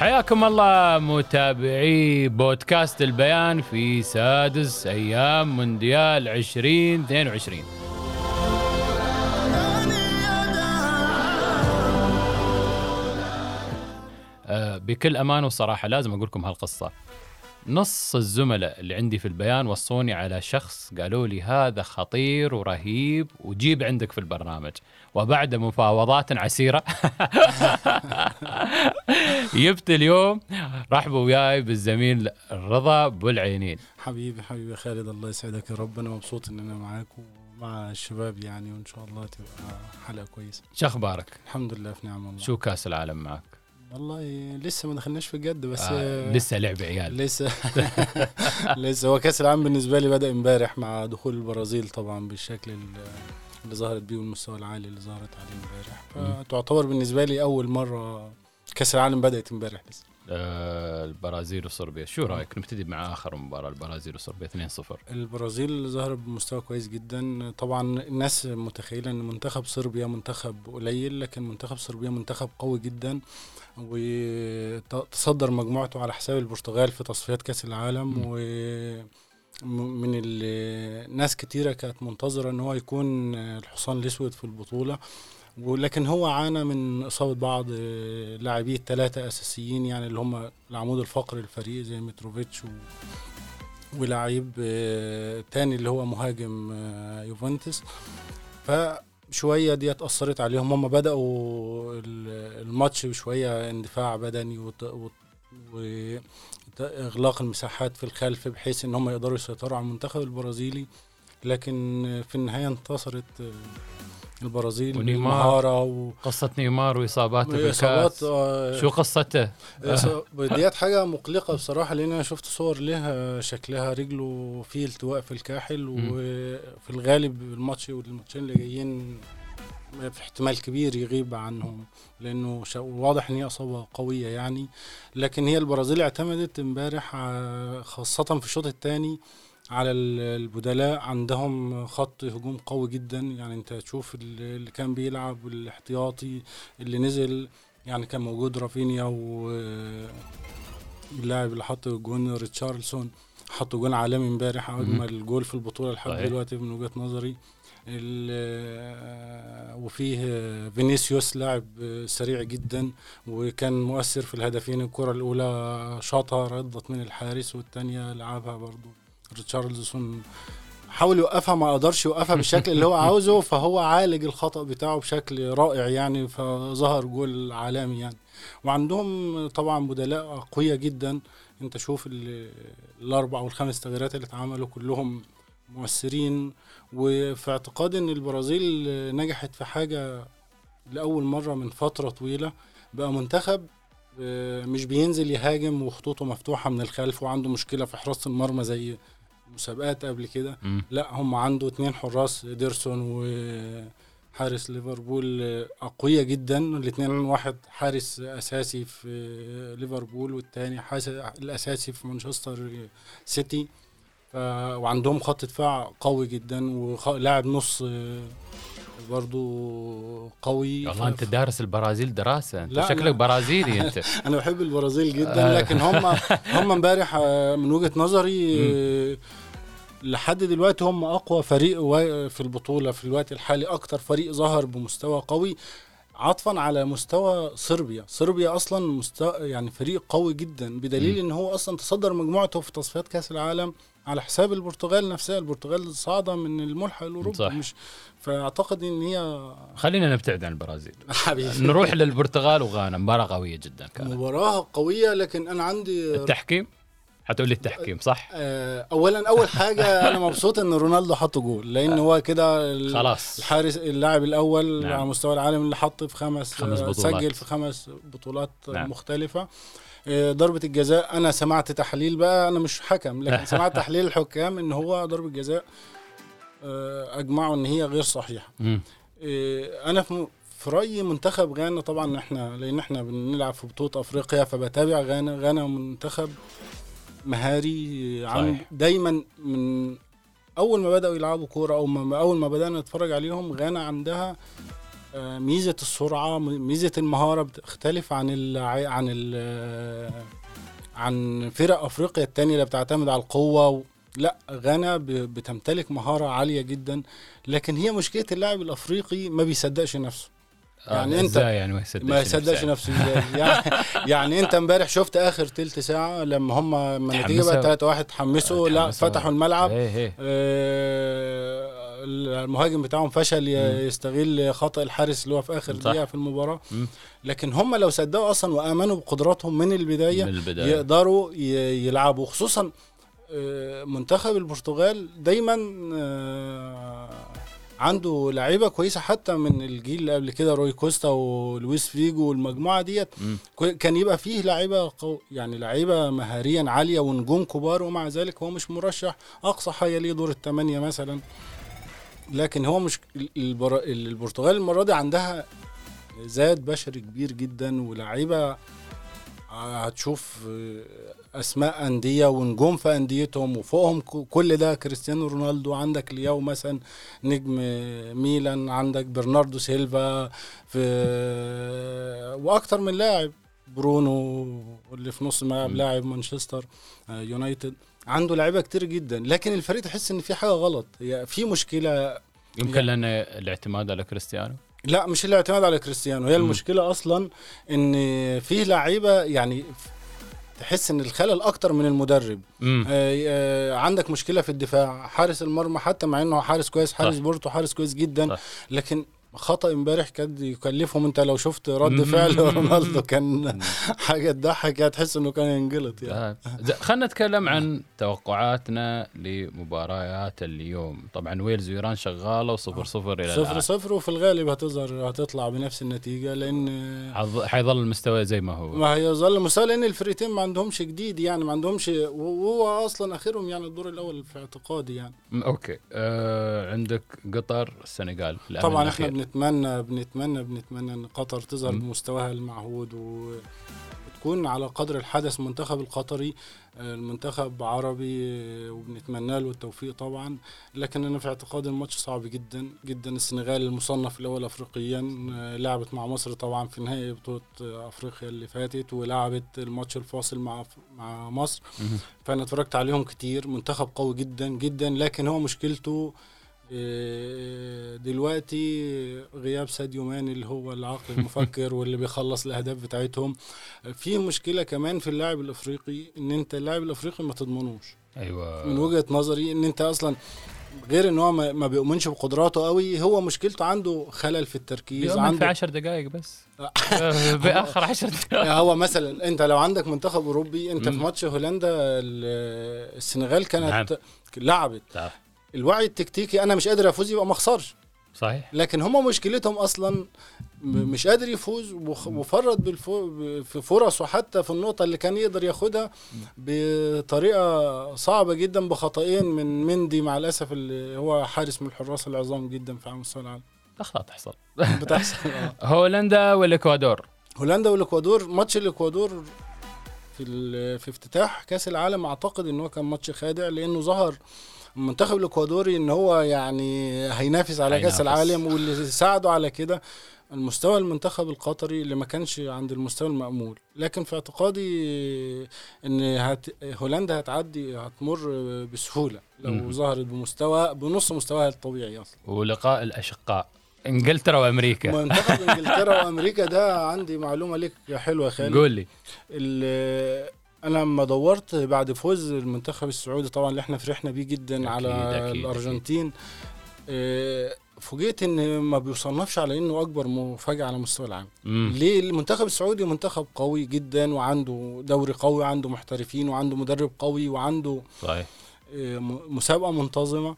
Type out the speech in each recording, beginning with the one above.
حياكم الله متابعي بودكاست البيان في سادس أيام مونديال 2022 آه، بكل أمان وصراحة لازم أقول لكم هالقصة. نص الزملاء اللي عندي في البيان وصوني على شخص قالوا لي هذا خطير ورهيب وجيب عندك في البرنامج. وبعد مفاوضات عسيرة. جبت اليوم رحبوا وياي بالزميل رضا بالعينين حبيبي حبيبي خالد الله يسعدك يا رب. أنا مبسوط إن أنا معاك ومع الشباب يعني وإن شاء الله تبقى حلقة كويسة. شو أخبارك؟ الحمد لله في نعم الله شو كأس العالم معك؟ والله لسه ما دخلناش في الجد بس آه لسه لعب عيال. لسه. لسه. هو كأس العالم بالنسبة لي بدأ امبارح مع دخول البرازيل طبعا بالشكل ال- اللي ظهرت بيه والمستوى العالي اللي ظهرت عليه امبارح. فتعتبر بالنسبة لي أول مرة كأس العالم بدأت امبارح لسه. البرازيل وصربيا. شو رأيك؟ نبتدي مع آخر مباراة البرازيل وصربيا 2-0 البرازيل ظهر بمستوى كويس جدا. طبعا الناس متخيلة إن منتخب صربيا منتخب قليل لكن منتخب صربيا منتخب قوي جدا وتصدر مجموعته على حساب البرتغال في تصفيات كأس العالم. م. و من ال- ناس كتيرة كانت منتظرة إن هو يكون الحصان الأسود في البطولة. ولكن هو عانى من إصابة بعض لاعبيه الثلاثة أساسيين يعني اللي هم العمود الفقري للفريق زي متروفيتش و ولاعيب آه، تاني اللي هو مهاجم آه، يوفنتوس. فشوية دي أثرت عليهم. هم بدأوا ال- الماتش بشوية اندفاع بدني وت- وإغلاق المساحات في الخلف بحيث إن هم يقدروا يسيطروا على المنتخب البرازيلي. لكن آه، في النهاية انتصرت آه، البرازيل ونيمار. و- قصة نيمار واصاباته وإصابات بالكاس آه، شو قصته إصاب- ديت حاجة مقلقة بصراحة لأن أنا شفت صور لها شكلها رجله فيه التواء في الكاحل. وفي الغالب الماتش والماتشين اللي جايين في احتمال كبير يغيب عنهم لأنه شا- واضح إن هي إصابة قوية يعني لكن هي البرازيل اعتمدت امبارح ع- خاصة في الشوط الثاني على ال- البدلاء عندهم خط هجوم قوي جدا. يعني انت تشوف ال- اللي كان بيلعب الاحتياطي اللي نزل يعني كان موجود رافينيا و اللاعب اللي حط جون ريتشارلسون حط جون عالمي امبارح أجمل جول في البطولة لحد. دلوقتي من وجهة نظري. وفيه فينيسيوس لاعب سريع جدا وكان مؤثر في الهدفين. الكرة الأولى شاطها ردت من الحارس والثانيه لعبها برضو. ريتشارلسون حاول يوقفها ما قدرش يوقفها بالشكل اللي هو عاوزه فهو عالج الخطأ بتاعه بشكل رائع يعني فظهر جول عالمي يعني. وعندهم طبعا بدلاء أقوياء جدا. انت شوف ال- الأربع والخمس تغييرات اللي اتعملوا كلهم مؤثرين. وفي اعتقادي إن البرازيل نجحت في حاجة لأول مرة من فترة طويلة. بقى منتخب آه، مش بينزل يهاجم وخطوطه مفتوحة من الخلف وعنده مشكلة في حراسة المرمى زي مسابقات قبل كده. لا هم عنده اتنين حراس ديرسون وحارس ليفربول أقوياء جدا الاتنين واحد حارس أساسي في ليفربول والتاني حارس الأساسي في مانشستر سيتي. وعندهم خط دفاع قوي جدا ولاعب نص برضو قوي. والله أنت دارس البرازيل دراسة. أنت شكلك. برازيلي أنت. أنا بحب البرازيل آه. جدا لكن هم هم امبارح آه، من وجهة نظري آه، لحد دلوقتي هم أقوى فريق في البطولة في الوقت الحالي أكتر فريق ظهر بمستوى قوي عطفا على مستوى صربيا. صربيا أصلا مستوى يعني فريق قوي جدا بدليل إن هو أصلا تصدر مجموعته في تصفيات كأس العالم على حساب البرتغال نفسها. البرتغال صاعدة من الملحق الاوروبي صح. مش فأعتقد إن هي خلينا نبتعد عن البرازيل. حبيبي. نروح للبرتغال وغانا. مباراة قوية جدا كانت. مباراة قوية لكن أنا عندي التحكيم؟ حتقول لي التحكيم صح آه، اولا أول حاجة أنا مبسوط إن رونالدو حط جول لأن هو كده خلاص الحارس اللاعب الأول نعم. على مستوى العالم اللي حط في خمس خمس آه، بطولات. سجل في خمس بطولات نعم. مختلفة آه، ضربة الجزاء أنا سمعت تحليل بقى أنا مش حكم لكن سمعت تحليل الحكام إن هو ضربة جزاء اجمعوا إن هي غير. إيه، أنا في في رأيي منتخب غانا طبعا إحنا لأن إحنا بنلعب في بطولة أفريقيا فبتابع غانا غانا منتخب مهاري عن. دايما من أول ما بدأوا يلعبوا كورة أو ما أول ما بدأنا نتفرج عليهم غانا عندها آه، ميزة السرعة ميزة المهارة بتختلف عن ال عن ال عن فرق أفريقيا التانية اللي بتعتمد على القوة. لا غانا ب- بتمتلك مهارة عالية جدا لكن هي مشكلة اللاعب الأفريقي ما بيصدقش نفسه يعني آه، أنت إزاي يعني ما يصدقش ما يصدقش نفسه يعني, يعني أنت امبارح شفت آخر تلت ساعة لما هم لما النتيجه. بقت 3 1 تحمسوا لا. فتحوا الملعب إيه إيه آه، المهاجم بتاعهم فشل. يستغل خطأ الحارس اللي هو في آخر. دقيقة في المباراة. لكن هم لو صدقوا أصلا وآمنوا بقدراتهم من البداية من البداية يقدروا يلعبوا خصوصا آه، منتخب البرتغال دايما آه، عنده لعيبة كويسة حتى من الجيل اللي قبل كده روي كوستا ولويس فيجو والمجموعة ديت. كان يبقى فيه لعيبة قو يعني لعيبة مهاريا عالية ونجوم كبار ومع ذلك هو مش مرشح. أقصى حاجة ليه دور الثمانيه مثلا. لكن هو مش البر... البرتغال المرة دي عندها زاد بشري كبير جدا ولاعيبة هتشوف أسماء أندية ونجوم في أنديتهم وفوقهم كل ده كريستيانو رونالدو. عندك لياو مثلا نجم ميلان. عندك برناردو سيلفا في وأكتر من لاعب برونو اللي في نص الملعب. لاعب مانشستر آه، يونايتد. عنده لعيبة كتير جدا. لكن الفريق تحس إن في حاجة غلط. هي في مشكلة. يمكن لأن الاعتماد على كريستيانو. لا مش الاعتماد على كريستيانو هي. المشكلة أصلا إن فيه لعيبة يعني تحس إن الخلل أكتر من المدرب. آه، آه، عندك مشكلة في الدفاع حارس المرمى حتى مع إنه حارس كويس حارس. بورتو حارس كويس جدا صح. لكن خطأ امبارح كان يكلفهم انت لو شفت رد. فعل رونالدو كان حاجة تضحك يعني تحس إنه كان ينجلط يعني. زين، خلينا نتكلم عن توقعاتنا لمباريات اليوم طبعا ويلز وإيران شغالة وصفر صفر إلى صفر الآن. صفر وفي الغالب هتظهر هتطلع بنفس النتيجة لأن حيظل المستوى زي ما هو ما هيظل مستوى لأن الفريقين ما عندهمش جديد يعني ما عندهمش وهو أصلا اخرهم يعني الدور الأول في اعتقادي يعني أوكي آه عندك قطر السنغال طبعا إحنا. بنتمنى بنتمنى بنتمنى إن قطر تظهر. بمستواها المعهود و- وتكون على قدر الحدث المنتخب القطري آه، المنتخب عربي آه، وبنتمنى له التوفيق طبعا لكن أنا في اعتقادي الماتش صعب جدا جدا السنغال المصنف الأول افريقيا آه، لعبت مع مصر طبعا في نهائي بطولة أفريقيا اللي فاتت ولعبت الماتش الفاصل مع مع مصر. فأنا اتفرجت عليهم كتير منتخب قوي جدا جدا لكن هو مشكلته دلوقتي غياب ساديو ماني اللي هو العقل المفكر واللي بيخلص الأهداف بتاعتهم. في مشكلة كمان في اللاعب الإفريقي إن أنت اللاعب الإفريقي ما تضمنوش. أيوه. من وجهة نظري إن أنت أصلا غير إن هو ما بيؤمنش بقدراته قوي هو مشكلته عنده خلل في التركيز بيؤمن في عنده 10 دقائق بس. آه، بآخر 10 دقائق هو مثلا أنت لو عندك منتخب أوروبي أنت في. ماتش هولندا ال- السنغال كانت نعم. لعبت. تعال. الوعي التكتيكي أنا مش قادر أفوز يبقى ما أخسرش. صحيح. لكن هم مشكلتهم أصلا مش قادر يفوز وفرط بالفو في فرصه حتى في النقطة اللي كان يقدر ياخدها بطريقة صعبة جدا بخطئين من مندي مع الأسف اللي هو حارس من الحراس العظام جدا في مستوى العالم أخطاء تحصل. بتحصل آه. هولندا والإكوادور. هولندا والإكوادور ماتش الإكوادور في في افتتاح كأس العالم أعتقد إن هو كان ماتش خادع لأنه ظهر المنتخب الإكوادوري إن هو يعني هينافس على كأس. العالم واللي ساعده على كده المستوى المنتخب القطري اللي ما كانش عند المستوى المأمول. لكن في اعتقادي إن هت... هولندا هتعدي هتمر بسهولة لو. ظهرت بمستوى بنص مستواها الطبيعي أصلا. ولقاء الأشقاء. إنجلترا وأمريكا. منتخب إنجلترا وأمريكا ده عندي معلومة ليك حلوة يا خالد. قول لي. أنا لما دورت بعد فوز المنتخب السعودي طبعا اللي إحنا فرحنا بيه جدا أكيد، على أكيد، الأرجنتين. آه، فوجئت إن ما بيصنفش على إنه أكبر مفاجأة على مستوى العالم. ليه؟ المنتخب السعودي منتخب قوي جدا وعنده دوري قوي وعنده محترفين وعنده مدرب قوي وعنده صحيح. آه، مسابقة منتظمة.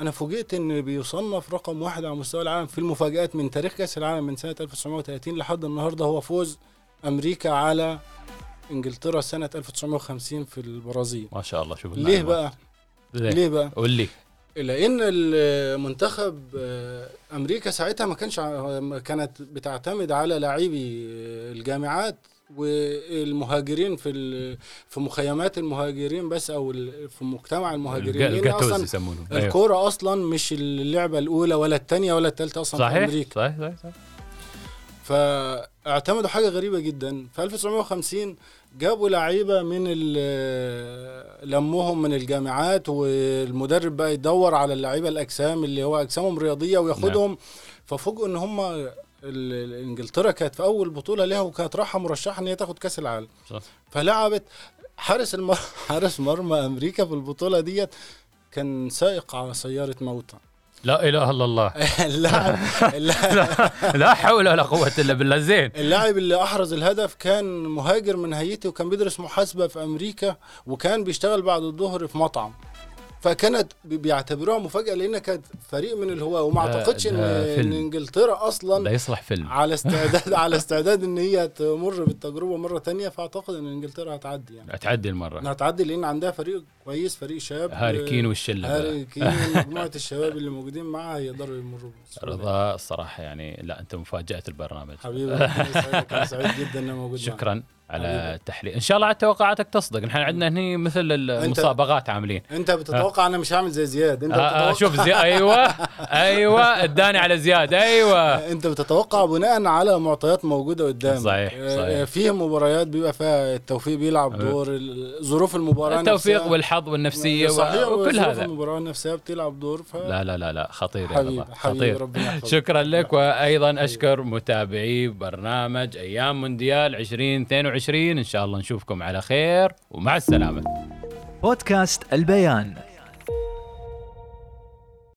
أنا فوجئت إن بيصنف رقم واحد على مستوى العالم في المفاجآت من تاريخ كأس العالم من سنة 1930 لحد النهارده هو فوز أمريكا على انجلترا سنة 1950 في البرازيل. ما شاء الله شوف ليه. بقى؟ ليه ليه بقى؟ قول لي. لأن المنتخب آه، أمريكا ساعتها ما كانش كانت بتعتمد على لاعبي آه، الجامعات والمهاجرين في في مخيمات المهاجرين بس أو في مجتمع المهاجرين. الجاتوز أصلا يسمونهم أيوه. الكورة أصلا مش اللعبة الأولى ولا الثانية ولا الثالثه أصلا في صحيح؟ أمريكا. صحيح صحيح, صحيح. فاعتمدوا حاجة غريبة جدا. في 1950 جابوا لعيبة من ال- لموهم من الجامعات والمدرب بقى يدور على اللعيبة الأجسام اللي هو أجسامهم رياضية وياخدهم. ففوجئوا إن هم إنجلترا كانت في أول بطولة لها وكانت رايحة مرشحة إن هي تاخد كأس العالم. صح. فلعبت. حارس المر... حارس مرمى أمريكا في البطولة ديت كان سائق على سيارة موتى. لا إله إلا الله. اللاعب لا حول ولا قوة إلا بالله زين. اللاعب اللي أحرز الهدف كان مهاجر من هايتي وكان بيدرس محاسبة في أمريكا وكان بيشتغل بعد الظهر في مطعم. فكانت بي- بيعتبروها مفاجأة لأن كانت فريق من الهواة وما ده- أعتقدش ان ده إن فيلم. إنجلترا أصلا لا يصلح فيلم على استعداد على استعداد إن هي تمر بالتجربة مرة تانية فأعتقد إن إنجلترا هتعدي يعني تعدي المرة هتعدي لأن عندها فريق كويس فريق شاب هاري كين والشلة. هاري كين مجموعه الشباب اللي موجودين معاها يقدروا يمروا. رضا الصراحة يعني لا أنت مفاجأة البرنامج حبيبي أنا سعيد جدا اني موجود معك. على. التحليل إن شاء الله على توقعاتك تصدق. نحن عندنا هني مثل المسابقات عاملين. أنت بتتوقع أنا مش هعمل زي زياد؟ أنت آه آه بتتوقع شوف زي أيوه. أيوه. اداني على زياد. أيوه. أنت بتتوقع بناء على معطيات موجودة قدامك صحيح، آه، صحيح. فيه مباريات بيبقى فيها التوفيق بيلعب دور ظروف المباراة التوفيق نفسها. والحظ والنفسية صحيح وكل هذا. المباراة نفسها بتلعب دور ف لا لا لا لا. خطير يا رضا حبيبي خطير. ربنا شكرا لك وأيضا أشكر متابعي برنامج أيام مونديال 2022 إن شاء الله نشوفكم على خير ومع السلامة. بودكاست البيان.